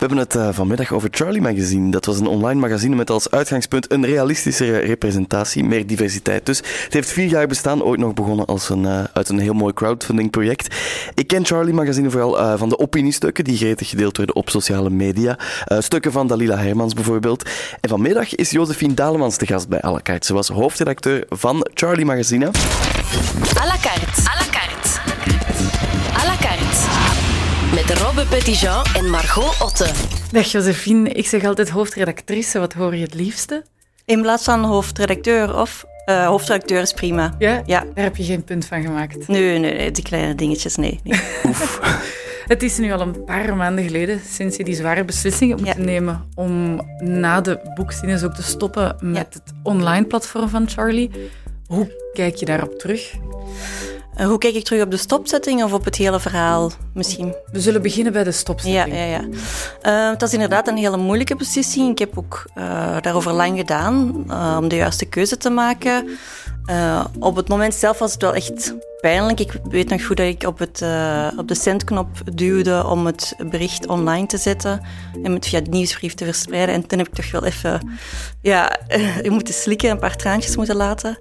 We hebben het uh, vanmiddag over Charlie Magazine. Dat was een online magazine met als uitgangspunt een realistischere representatie, meer diversiteit dus. Het heeft vier jaar bestaan, ooit nog begonnen als een, uh, uit een heel mooi crowdfunding project. Ik ken Charlie Magazine vooral uh, van de opiniestukken die gretig gedeeld werden op sociale media. stukken van Dalila Hermans bijvoorbeeld. En vanmiddag is Josephine Dalemans de gast bij à la carte. Ze was hoofdredacteur van Charlie Magazine. Met Robbe Petitjean en Margot Otte. Dag Josephine, ik zeg altijd hoofdredactrice. Wat hoor je het liefste? In plaats van hoofdredacteur of uh, hoofdredacteur is prima. Ja? ja? Daar heb je geen punt van gemaakt? Nee, nee, nee die kleine dingetjes, nee. nee. Oef. Het is nu al een paar maanden geleden sinds je die zware beslissing hebt moeten nemen om na de boekzines ook te stoppen met het online platform van Charlie. Hoe kijk je daarop terug? Hoe kijk ik terug op de stopzetting of op het hele verhaal misschien? We zullen beginnen bij de stopzetting. Ja, ja, ja. Uh, het was inderdaad een hele moeilijke beslissing. Ik heb ook uh, daarover lang gedaan om de juiste keuze te maken. op het moment zelf was het wel echt pijnlijk. Ik weet nog goed dat ik op, het, op de centknop duwde om het bericht online te zetten en het via de nieuwsbrief te verspreiden. En toen heb ik toch wel even ja, moeten slikken, een paar traantjes moeten laten.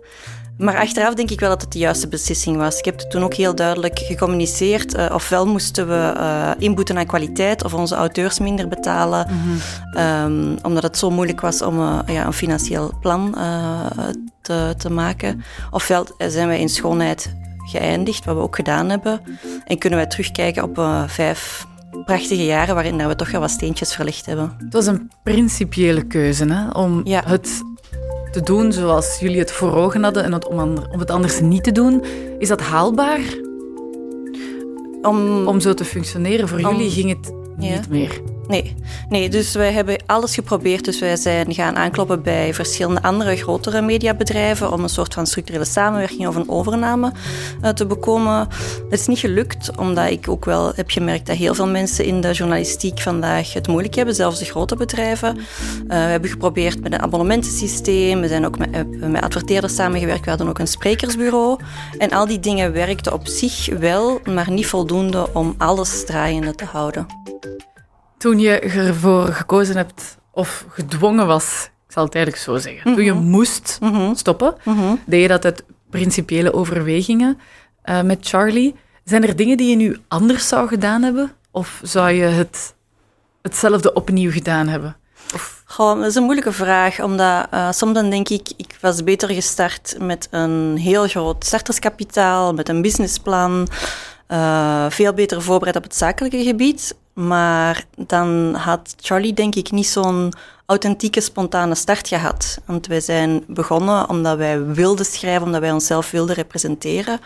Maar achteraf denk ik wel dat het de juiste beslissing was. Ik heb het toen ook heel duidelijk gecommuniceerd. Uh, ofwel moesten we uh, inboeten aan kwaliteit of onze auteurs minder betalen. Mhm. um, omdat het zo moeilijk was om uh, ja, een financieel plan te, te, maken. Ofwel zijn wij in schoonheid geëindigd, wat we ook gedaan hebben. En kunnen wij terugkijken op vijf prachtige jaren waarin we toch wel wat steentjes verlicht hebben. Het was een principiële keuze hè? om ja. het te doen zoals jullie het voor ogen hadden en het om, om het anders niet te doen. Is dat haalbaar? Om, om zo te functioneren? Voor jullie ging het niet meer. Nee. nee, dus wij hebben alles geprobeerd. Dus wij zijn gaan aankloppen bij verschillende andere grotere mediabedrijven om een soort van structurele samenwerking of een overname uh, te bekomen. Dat is niet gelukt, omdat ik ook wel heb gemerkt dat heel veel mensen in de journalistiek vandaag het moeilijk hebben, zelfs de grote bedrijven. Uh, we hebben geprobeerd met een abonnementensysteem, we zijn ook met, uh, met adverteerders samengewerkt, we hadden ook een sprekersbureau. En al die dingen werkten op zich wel, maar niet voldoende om alles draaiende te houden. Toen je ervoor gekozen hebt, of gedwongen was, ik zal het eigenlijk zo zeggen, toen je mhm. moest mhm. stoppen, mhm. deed je dat uit principiële overwegingen uh, met Charlie. Zijn er dingen die je nu anders zou gedaan hebben? Of zou je het hetzelfde opnieuw gedaan hebben? Of... Goh, dat is een moeilijke vraag, omdat uh, soms dan denk ik, ik was beter gestart met een heel groot starterskapitaal, met een businessplan, uh, veel beter voorbereid op het zakelijke gebied. Maar dan had Charlie denk ik niet zo'n authentieke, spontane start gehad. Want wij zijn begonnen omdat wij wilden schrijven, omdat wij onszelf wilden representeren.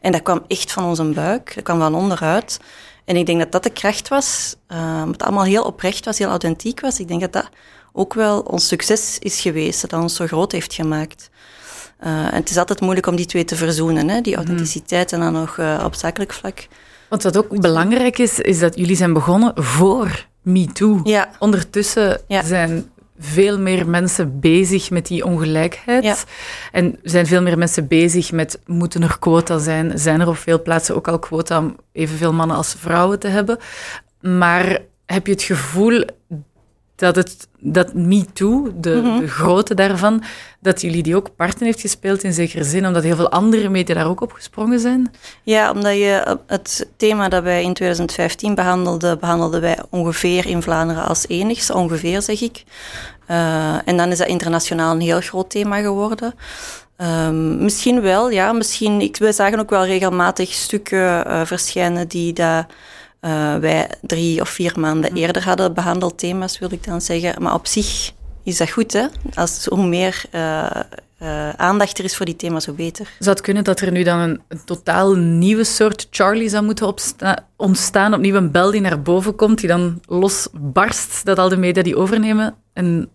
En dat kwam echt van onze buik, dat kwam van onderuit. En ik denk dat dat de kracht was, uh, het allemaal heel oprecht was, heel authentiek was. Ik denk dat dat ook wel ons succes is geweest, dat dat ons zo groot heeft gemaakt. Uh, en het is altijd moeilijk om die twee te verzoenen, hè? die mhm. authenticiteit en dan nog uh, op zakelijk vlak. Want wat ook belangrijk is, is dat jullie zijn begonnen voor MeToo. Ja. Ondertussen zijn veel meer mensen bezig met die ongelijkheid. Ja. En zijn veel meer mensen bezig met moeten er quota zijn? Zijn er op veel plaatsen ook al quota om evenveel mannen als vrouwen te hebben? Maar heb je het gevoel dat, het, dat MeToo, de, mm de grootte daarvan, dat jullie die ook parten heeft gespeeld in zekere zin, omdat heel veel andere media daar ook op gesprongen zijn? Ja, omdat je het thema dat wij in 2015 behandelden, behandelden wij ongeveer in Vlaanderen als enigste, ongeveer zeg ik. Uh, en dan is dat internationaal een heel groot thema geworden. Um, misschien wel, ja. Misschien, ik, wij zagen ook wel regelmatig stukken uh, verschijnen die dat uh, wij drie of vier maanden mhm. eerder hadden behandeld thema's, wil ik dan zeggen. Maar op zich is dat goed, hè? Als, hoe meer uh, uh, aandacht er is voor die thema's, hoe beter. Zou het kunnen dat er nu dan een, een totaal nieuwe soort Charlie zou moeten ontstaan? Opnieuw een bel die naar boven komt, die dan losbarst, dat al de media die overnemen en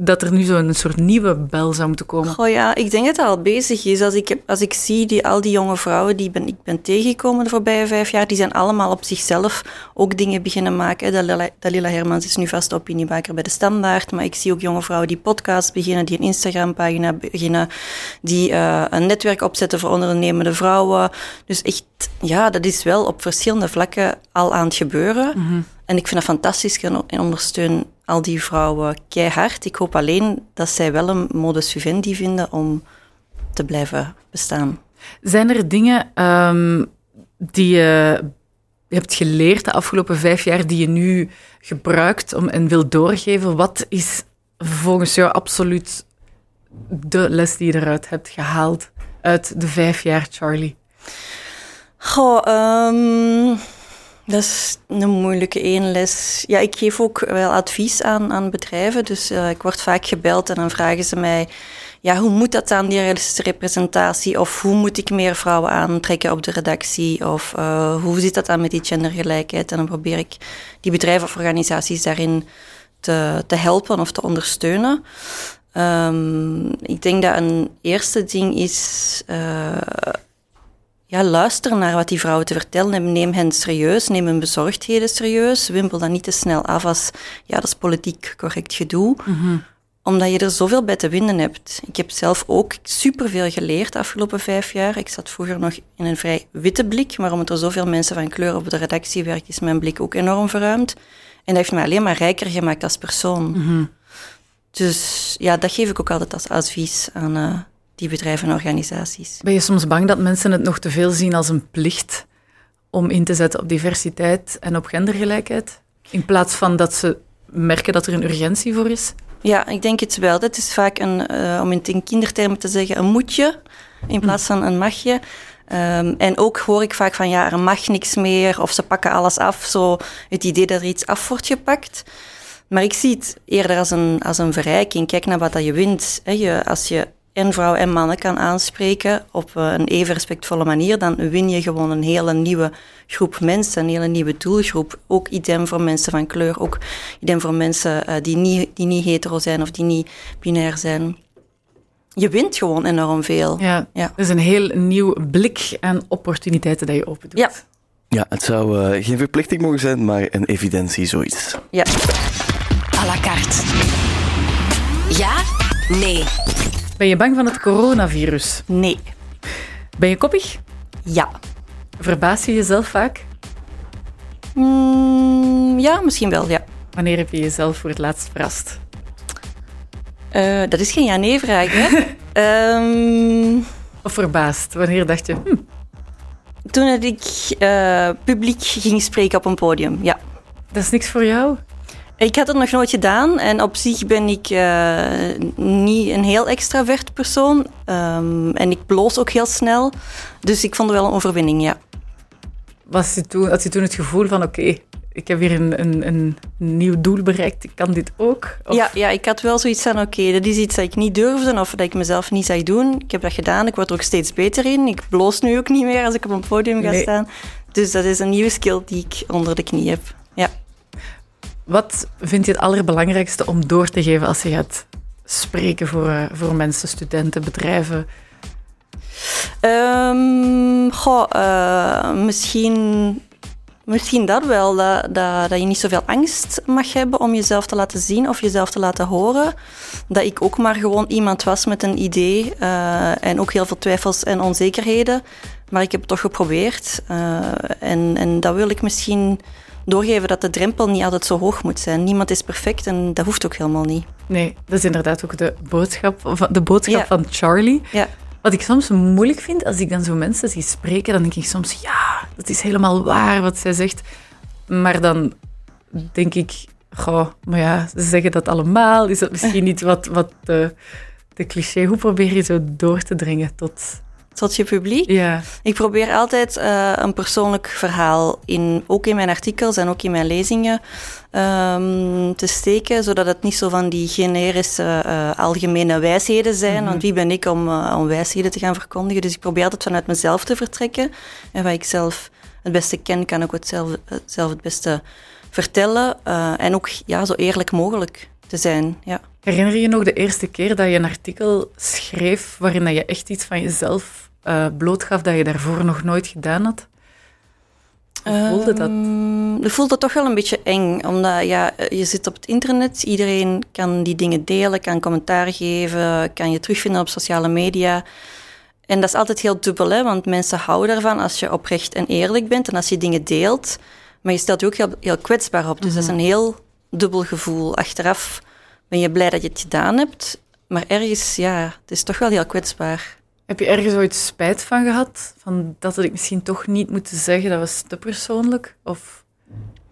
dat er nu zo'n soort nieuwe bel zou moeten komen? Oh ja, ik denk dat het al bezig is. Als ik, als ik zie die, al die jonge vrouwen die ben, ik ben tegengekomen de voorbije vijf jaar, die zijn allemaal op zichzelf ook dingen beginnen maken. Dalila, Dalila Hermans is nu vast opiniemaker bij De Standaard, maar ik zie ook jonge vrouwen die podcasts beginnen, die een Instagram-pagina beginnen, die uh, een netwerk opzetten voor ondernemende vrouwen. Dus echt, ja, dat is wel op verschillende vlakken al aan het gebeuren. Mm En ik vind dat fantastisch en ondersteun al die vrouwen keihard. Ik hoop alleen dat zij wel een modus vivendi vinden om te blijven bestaan. Zijn er dingen um, die je hebt geleerd de afgelopen vijf jaar die je nu gebruikt om, en wil doorgeven? Wat is volgens jou absoluut de les die je eruit hebt gehaald uit de vijf jaar Charlie? Goh, um, dat is een moeilijke één les. Ja, ik geef ook wel advies aan, aan bedrijven. Dus uh, ik word vaak gebeld en dan vragen ze mij... Ja, hoe moet dat dan, die representatie? Of hoe moet ik meer vrouwen aantrekken op de redactie? Of uh, hoe zit dat dan met die gendergelijkheid? En dan probeer ik die bedrijven of organisaties daarin te, te helpen of te ondersteunen. Um, ik denk dat een eerste ding is... Uh, ja, luister naar wat die vrouwen te vertellen hebben. Neem hen serieus, neem hun bezorgdheden serieus. Wimpel dan niet te snel af als, ja, dat is politiek correct gedoe. Mm Omdat je er zoveel bij te winnen hebt. Ik heb zelf ook superveel geleerd de afgelopen vijf jaar. Ik zat vroeger nog in een vrij witte blik, maar omdat er zoveel mensen van kleur op de redactie werken, is mijn blik ook enorm verruimd. En dat heeft mij alleen maar rijker gemaakt als persoon. Mm Dus ja, dat geef ik ook altijd als advies aan... Uh, die bedrijven en organisaties. Ben je soms bang dat mensen het nog te veel zien als een plicht om in te zetten op diversiteit en op gendergelijkheid? In plaats van dat ze merken dat er een urgentie voor is? Ja, ik denk het wel. Het is vaak een, uh, om in kindertermen te zeggen, een moetje in plaats van een magje. Um, en ook hoor ik vaak van ja, er mag niks meer of ze pakken alles af. Zo het idee dat er iets af wordt gepakt. Maar ik zie het eerder als een, als een verrijking. Kijk naar wat dat je wint. Je, als je en vrouwen en mannen kan aanspreken op eh, een even respectvolle manier, dan win je gewoon een hele nieuwe groep mensen, een hele nieuwe doelgroep. Ook idem voor mensen van kleur, ook idem voor mensen uh, die, niet, die niet hetero zijn of die niet binair zijn. Je wint gewoon enorm veel. Ja, ja. Het is een heel nieuw blik en opportuniteiten dat je open doet. Ja. Ja, het zou uh, geen verplichting mogen zijn, maar een evidentie, zoiets. Ja. À la carte. Ja? Nee. Ben je bang van het coronavirus? Nee. Ben je koppig? Ja. Verbaas je jezelf vaak? Mm, ja, misschien wel, ja. Wanneer heb je jezelf voor het laatst verrast? Uh, dat is geen ja-nee-vraag, hè? um... Of verbaasd? Wanneer dacht je... Hm. Toen ik uh, publiek ging spreken op een podium, ja. Dat is niks voor jou? Ik had het nog nooit gedaan en op zich ben ik uh, niet een heel extravert persoon. Um, en ik bloos ook heel snel. Dus ik vond het wel een overwinning, ja. Was je toen, had je toen het gevoel van oké, ik heb hier een, een, een, nieuw doel bereikt, ik kan dit ook? Ja, ja, ik had wel zoiets van oké, dat is iets dat ik niet durfde of dat ik mezelf niet zag doen. Ik heb dat gedaan, ik word er ook steeds beter in. Ik bloos nu ook niet meer als ik op een podium ga staan. Dus dat is een nieuwe skill die ik onder de knie heb. Ja. Wat vind je het allerbelangrijkste om door te geven als je gaat spreken voor, uh, voor mensen, studenten, bedrijven? Um, misschien, misschien dat wel. Dat, dat, je niet zoveel angst mag hebben om jezelf te laten zien of jezelf te laten horen. Dat ik ook maar gewoon iemand was met een idee uh, en ook heel veel twijfels en onzekerheden. Maar ik heb het toch geprobeerd. en, en dat wil ik misschien doorgeven dat de drempel niet altijd zo hoog moet zijn. Niemand is perfect en dat hoeft ook helemaal niet. Nee, dat is inderdaad ook de boodschap, de boodschap van Charlie. Ja. Wat ik soms moeilijk vind, als ik dan zo mensen zie spreken, dan denk ik soms, ja, dat is helemaal waar wat zij zegt. Maar dan denk ik, goh, maar ja, ze zeggen dat allemaal. Is dat misschien niet wat, wat de, de cliché? Hoe probeer je zo door te dringen tot tot je publiek. Ja. Ik probeer altijd uh, een persoonlijk verhaal, in, ook in mijn artikels en ook in mijn lezingen, um, te steken, zodat het niet zo van die generische uh, algemene wijsheden zijn. Mm -hmm. Want wie ben ik om, uh, om wijsheden te gaan verkondigen? Dus ik probeer altijd vanuit mezelf te vertrekken. En wat ik zelf het beste ken, kan ik ook het zelf, zelf het beste vertellen. en ook ja, zo eerlijk mogelijk te zijn. Ja. Herinner je je nog de eerste keer dat je een artikel schreef waarin dat je echt iets van jezelf uh, blootgaf dat je daarvoor nog nooit gedaan had? Hoe voelde dat? Um, je voelt dat toch wel een beetje eng, omdat ja, je zit op het internet, iedereen kan die dingen delen, kan commentaar geven, kan je terugvinden op sociale media. En dat is altijd heel dubbel, hè, want mensen houden ervan als je oprecht en eerlijk bent en als je dingen deelt. Maar je stelt je ook heel, heel kwetsbaar op. Dus dat is mhm. een heel dubbel gevoel. Achteraf ben je blij dat je het gedaan hebt, maar ergens, ja, het is toch wel heel kwetsbaar. Heb je ergens ooit spijt van gehad? Van dat had ik misschien toch niet moeten zeggen, dat was te persoonlijk? Of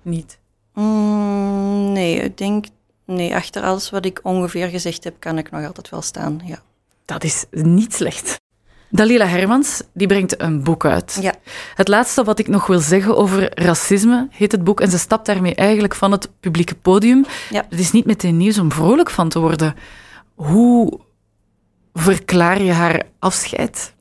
niet? Mm, nee, ik denk, nee, achter alles wat ik ongeveer gezegd heb, kan ik nog altijd wel staan, ja. Dat is niet slecht. Dalila Hermans die brengt een boek uit. Ja. Het laatste wat ik nog wil zeggen over racisme heet het boek en ze stapt daarmee eigenlijk van het publieke podium. Ja. Het is niet meteen nieuws om vrolijk van te worden. Hoe verklaar je haar afscheid?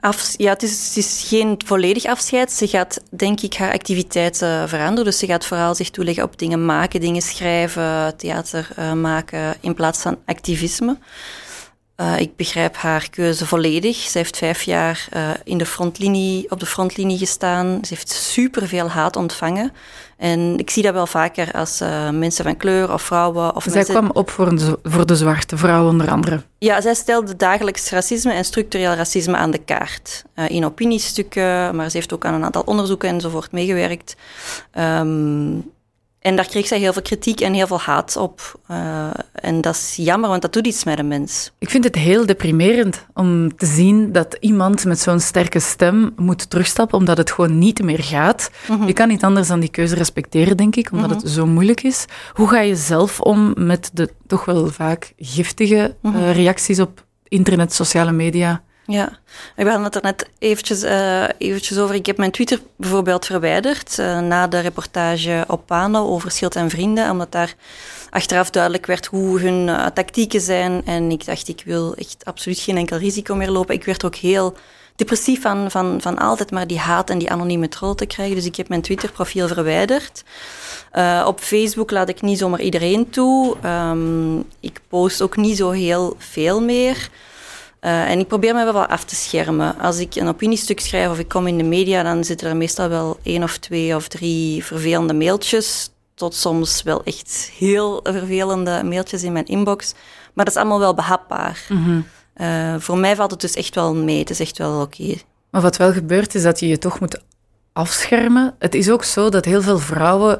Af, ja, het is, is, geen volledig afscheid. Ze gaat, denk ik, haar activiteiten veranderen. Dus ze gaat vooral zich toeleggen op dingen maken, dingen schrijven, theater uh, maken, in plaats van activisme. Uh, ik begrijp haar keuze volledig. Ze heeft vijf jaar uh, in de frontlinie, op de frontlinie gestaan. Ze heeft superveel haat ontvangen. En ik zie dat wel vaker als uh, mensen van kleur of vrouwen. Of zij mensen... kwam op voor de, voor de zwarte vrouw onder andere. Ja, zij stelde dagelijks racisme en structureel racisme aan de kaart. in opiniestukken, maar ze heeft ook aan een aantal onderzoeken enzovoort meegewerkt. Um, en daar kreeg zij heel veel kritiek en heel veel haat op. Uh, en dat is jammer, want dat doet iets met een mens. Ik vind het heel deprimerend om te zien dat iemand met zo'n sterke stem moet terugstappen, omdat het gewoon niet meer gaat. Mm Je kan niet anders dan die keuze respecteren, denk ik, omdat mm -hmm. het zo moeilijk is. Hoe ga je zelf om met de toch wel vaak giftige mm -hmm. uh, reacties op internet, sociale media? Ja, we hadden het er net eventjes, uh, eventjes over. Ik heb mijn Twitter bijvoorbeeld verwijderd uh, na de reportage op Pano over Schild en Vrienden, omdat daar achteraf duidelijk werd hoe hun uh, tactieken zijn. En ik dacht, ik wil echt absoluut geen enkel risico meer lopen. Ik werd ook heel depressief van, van, van altijd maar die haat en die anonieme troll te krijgen. Dus ik heb mijn Twitter-profiel verwijderd. op Facebook laat ik niet zomaar iedereen toe. Um, ik post ook niet zo heel veel meer. Uh, en ik probeer me wel af te schermen. Als ik een opiniestuk schrijf of ik kom in de media, dan zitten er meestal wel één of twee of drie vervelende mailtjes. Tot soms wel echt heel vervelende mailtjes in mijn inbox. Maar dat is allemaal wel behapbaar. Mm uh, voor mij valt het dus echt wel mee. Het is echt wel oké. Maar wat wel gebeurt, is dat je je toch moet afschermen. Het is ook zo dat heel veel vrouwen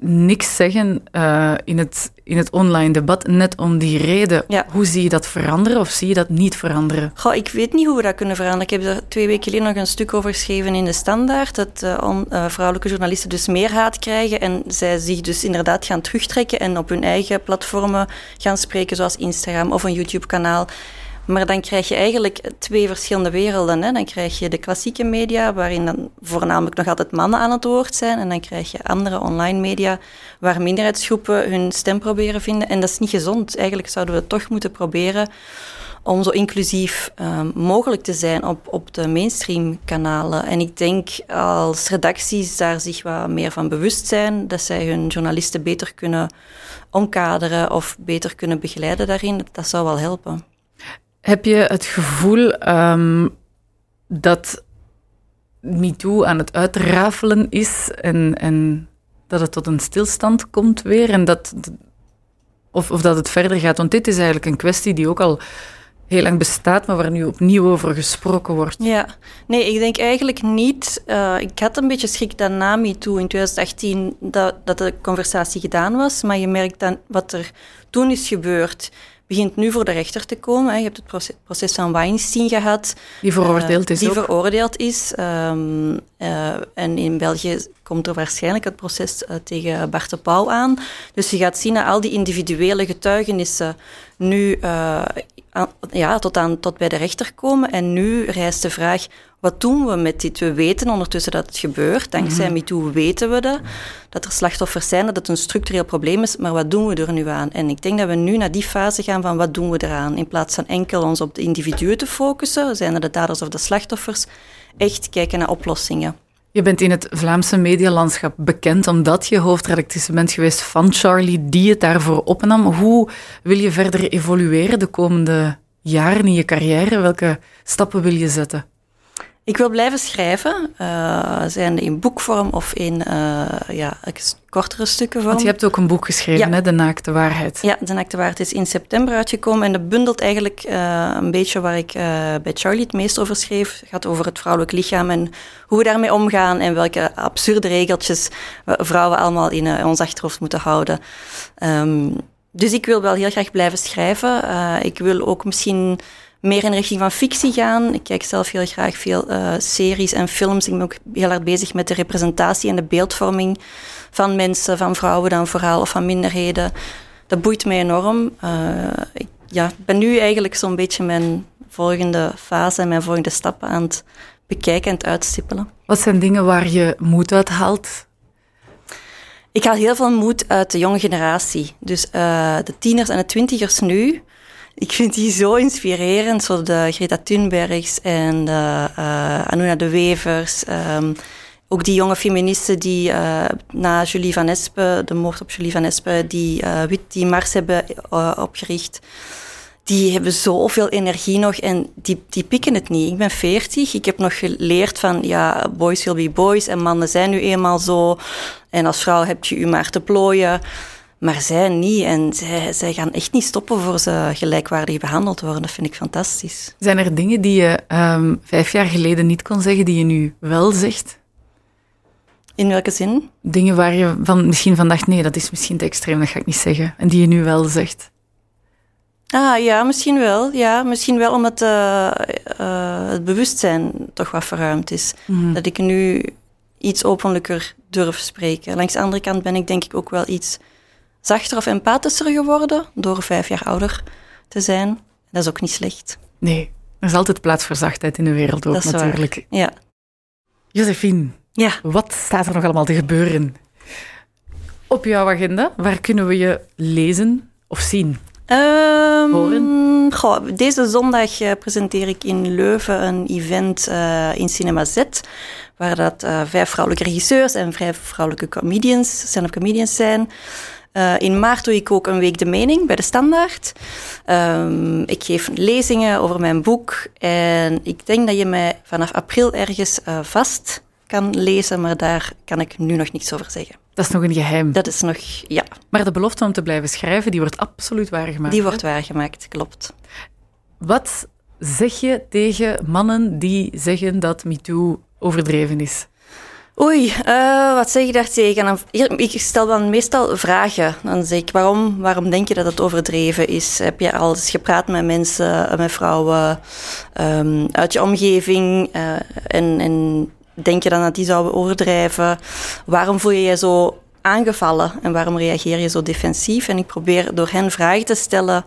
niks zeggen uh, in, het, in het online debat, net om die reden. Ja. Hoe zie je dat veranderen of zie je dat niet veranderen? Goh, ik weet niet hoe we dat kunnen veranderen. Ik heb er twee weken geleden nog een stuk over geschreven in de Standaard, dat uh, on, uh, vrouwelijke journalisten dus meer haat krijgen en zij zich dus inderdaad gaan terugtrekken en op hun eigen platformen gaan spreken, zoals Instagram of een YouTube-kanaal. Maar dan krijg je eigenlijk twee verschillende werelden. Hè. Dan krijg je de klassieke media, waarin dan voornamelijk nog altijd mannen aan het woord zijn. En dan krijg je andere online media, waar minderheidsgroepen hun stem proberen vinden. En dat is niet gezond. Eigenlijk zouden we toch moeten proberen om zo inclusief um, mogelijk te zijn op, op de mainstream kanalen. En ik denk als redacties daar zich wat meer van bewust zijn, dat zij hun journalisten beter kunnen omkaderen of beter kunnen begeleiden daarin, dat zou wel helpen. Heb je het gevoel um, dat MeToo aan het uitrafelen is en, en dat het tot een stilstand komt weer? En dat, of, of dat het verder gaat? Want dit is eigenlijk een kwestie die ook al heel lang bestaat, maar waar nu opnieuw over gesproken wordt. Ja, nee, ik denk eigenlijk niet. Uh, ik had een beetje schrik dat na MeToo in 2018 dat, dat de conversatie gedaan was, maar je merkt dan wat er toen is gebeurd begint nu voor de rechter te komen. Je hebt het proces, proces van Weinstein gehad. Die veroordeeld is Die veroordeeld is. Um, uh, en in België komt er waarschijnlijk het proces uh, tegen Bart de Pauw aan. Dus je gaat zien dat al die individuele getuigenissen nu ja, tot, aan, tot bij de rechter komen. En nu rijst de vraag, wat doen we met dit? We weten ondertussen dat het gebeurt. Dankzij mm MeToo weten we dat. Dat er slachtoffers zijn, dat het een structureel probleem is. Maar wat doen we er nu aan? En ik denk dat we nu naar die fase gaan van wat doen we eraan? In plaats van enkel ons op de individuen te focussen, zijn er de daders of de slachtoffers, echt kijken naar oplossingen. Je bent in het Vlaamse medialandschap bekend omdat je hoofdredactrice bent geweest van Charlie, die het daarvoor opnam. Hoe wil je verder evolueren de komende jaren in je carrière? Welke stappen wil je zetten? Ik wil blijven schrijven, uh, zijn in boekvorm of in uh, ja, kortere stukken vorm. Want je hebt ook een boek geschreven, hè? De Naakte Waarheid. Ja, De Naakte Waarheid is in september uitgekomen en dat bundelt eigenlijk uh, een beetje waar ik bij Charlie het meest over schreef. Het gaat over het vrouwelijk lichaam en hoe we daarmee omgaan en welke absurde regeltjes vrouwen allemaal in ons achterhoofd moeten houden. Um, dus ik wil wel heel graag blijven schrijven. ik wil ook misschien meer in de richting van fictie gaan. Ik kijk zelf heel graag veel uh, series en films. Ik ben ook heel hard bezig met de representatie en de beeldvorming van mensen, van vrouwen dan vooral, of van minderheden. Dat boeit mij enorm. Uh, ik ja, ben nu eigenlijk zo'n beetje mijn volgende fase en mijn volgende stappen aan het bekijken en het uitstippelen. Wat zijn dingen waar je moed uit haalt? Ik haal heel veel moed uit de jonge generatie. Dus uh, de tieners en de twintigers nu ik vind die zo inspirerend, zo de Greta Thunbergs en de uh, Anuna de Wevers. Um, ook die jonge feministen die uh, na Julie Van Espen, de moord op Julie Van Espen, die, uh, die Mars hebben opgericht. Die hebben zoveel energie nog en die, die pikken het niet. Ik ben veertig, ik heb nog geleerd van ja, boys will be boys en mannen zijn nu eenmaal zo. En als vrouw heb je u maar te plooien. Maar zij niet. En zij, zij gaan echt niet stoppen voor ze gelijkwaardig behandeld worden. Dat vind ik fantastisch. Zijn er dingen die je um, vijf jaar geleden niet kon zeggen, die je nu wel zegt? In welke zin? Dingen waar je van, misschien van dacht, nee, dat is misschien te extreem, dat ga ik niet zeggen. En die je nu wel zegt. Ah ja, misschien wel. Ja, misschien wel omdat uh, uh, het bewustzijn toch wat verruimd is. Mhm. Dat ik nu iets openlijker durf spreken. Langs de andere kant ben ik denk ik ook wel iets zachter of empathischer geworden door vijf jaar ouder te zijn. Dat is ook niet slecht. Nee, er is altijd plaats voor zachtheid in de wereld ook natuurlijk. Waar. Ja. Josephine, ja. wat staat er nog allemaal te gebeuren? Op jouw agenda, waar kunnen we je lezen of zien? Um, Horen? Goh, deze zondag uh, presenteer ik in Leuven een event uh, in Cinema Z, waar dat uh, vijf vrouwelijke regisseurs en vijf vrouwelijke comedians, stand-up comedians zijn. Uh, in maart doe ik ook een week de mening bij de Standaard. Um, ik geef lezingen over mijn boek. En ik denk dat je mij vanaf april ergens uh, vast kan lezen, maar daar kan ik nu nog niets over zeggen. Dat is nog een geheim. Dat is nog, ja. Maar de belofte om te blijven schrijven, die wordt absoluut waargemaakt. Die wordt waargemaakt, klopt. Wat zeg je tegen mannen die zeggen dat MeToo overdreven is? Oei, uh, wat zeg je daar tegen? Ik stel dan meestal vragen. Dan zeg ik, waarom, waarom denk je dat het overdreven is? Heb je al eens gepraat met mensen, met vrouwen um, uit je omgeving? Uh, en, en denk je dan dat die zouden overdrijven? Waarom voel je je zo aangevallen? En waarom reageer je zo defensief? En ik probeer door hen vragen te stellen,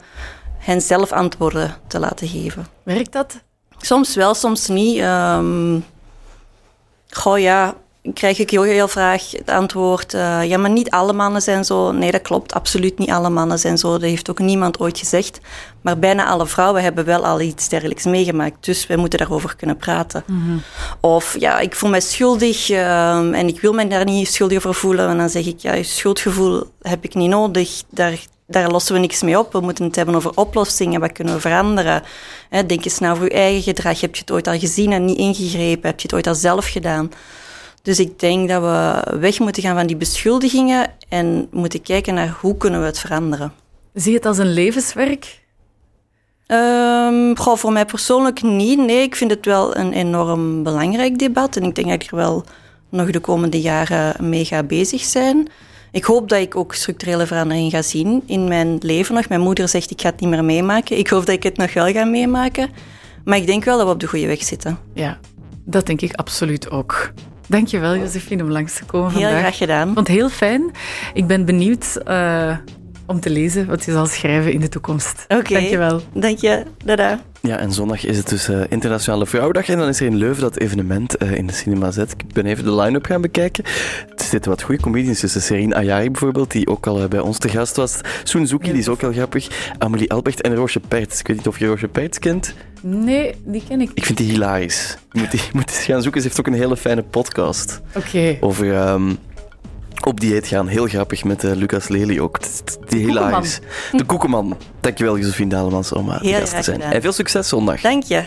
hen zelf antwoorden te laten geven. Werkt dat? Soms wel, soms niet. Um, goh ja, krijg ik heel, heel vaak het antwoord: uh, ja, maar niet alle mannen zijn zo. Nee, dat klopt, absoluut niet alle mannen zijn zo. Dat heeft ook niemand ooit gezegd. Maar bijna alle vrouwen hebben wel al iets dergelijks meegemaakt. Dus wij moeten daarover kunnen praten. Mm Of ja, ik voel mij schuldig uh, en ik wil mij daar niet schuldig over voelen. En dan zeg ik: ja, je schuldgevoel heb ik niet nodig. Daar, daar lossen we niks mee op. We moeten het hebben over oplossingen. Wat kunnen we veranderen? denk eens naar nou je eigen gedrag. Heb je het ooit al gezien en niet ingegrepen? Heb je het ooit al zelf gedaan? Dus ik denk dat we weg moeten gaan van die beschuldigingen en moeten kijken naar hoe kunnen we het veranderen. Zie je het als een levenswerk? Um, voor mij persoonlijk niet. Nee, ik vind het wel een enorm belangrijk debat. En ik denk dat ik er wel nog de komende jaren mee ga bezig zijn. Ik hoop dat ik ook structurele verandering ga zien in mijn leven nog. Mijn moeder zegt ik ga het niet meer meemaken. Ik hoop dat ik het nog wel ga meemaken. Maar ik denk wel dat we op de goede weg zitten. Ja, dat denk ik absoluut ook. Dankjewel, Josephine, om langs te komen heel vandaag. Heel graag gedaan. het heel fijn. Ik ben benieuwd uh, om te lezen wat je zal schrijven in de toekomst. Oké. Okay. Dankjewel. Dank je. Dada. Ja, en zondag is het dus uh, Internationale Vrouwendag. En dan is er in Leuven dat evenement uh, in de Cinema Z. Ik ben even de line-up gaan bekijken. Er zitten wat goede comedians tussen. Serene Ayari bijvoorbeeld, die ook al uh, bij ons te gast was. Soenzuki, die is ook heel grappig. Amelie Albrecht en Roosje Perts. Ik weet niet of je Roosje Perts kent. Nee, die ken ik Ik vind die hilarisch. Je moet, die, moet eens gaan zoeken. Ze heeft ook een hele fijne podcast. Oké. Okay. Over... Um, op dieet gaan. Heel grappig met uh, Lucas Lely ook. Die hilarisch. De Koekeman. Dankjewel, Josephine Dalemans, om uh, gast te zijn. En veel succes zondag. Dank je.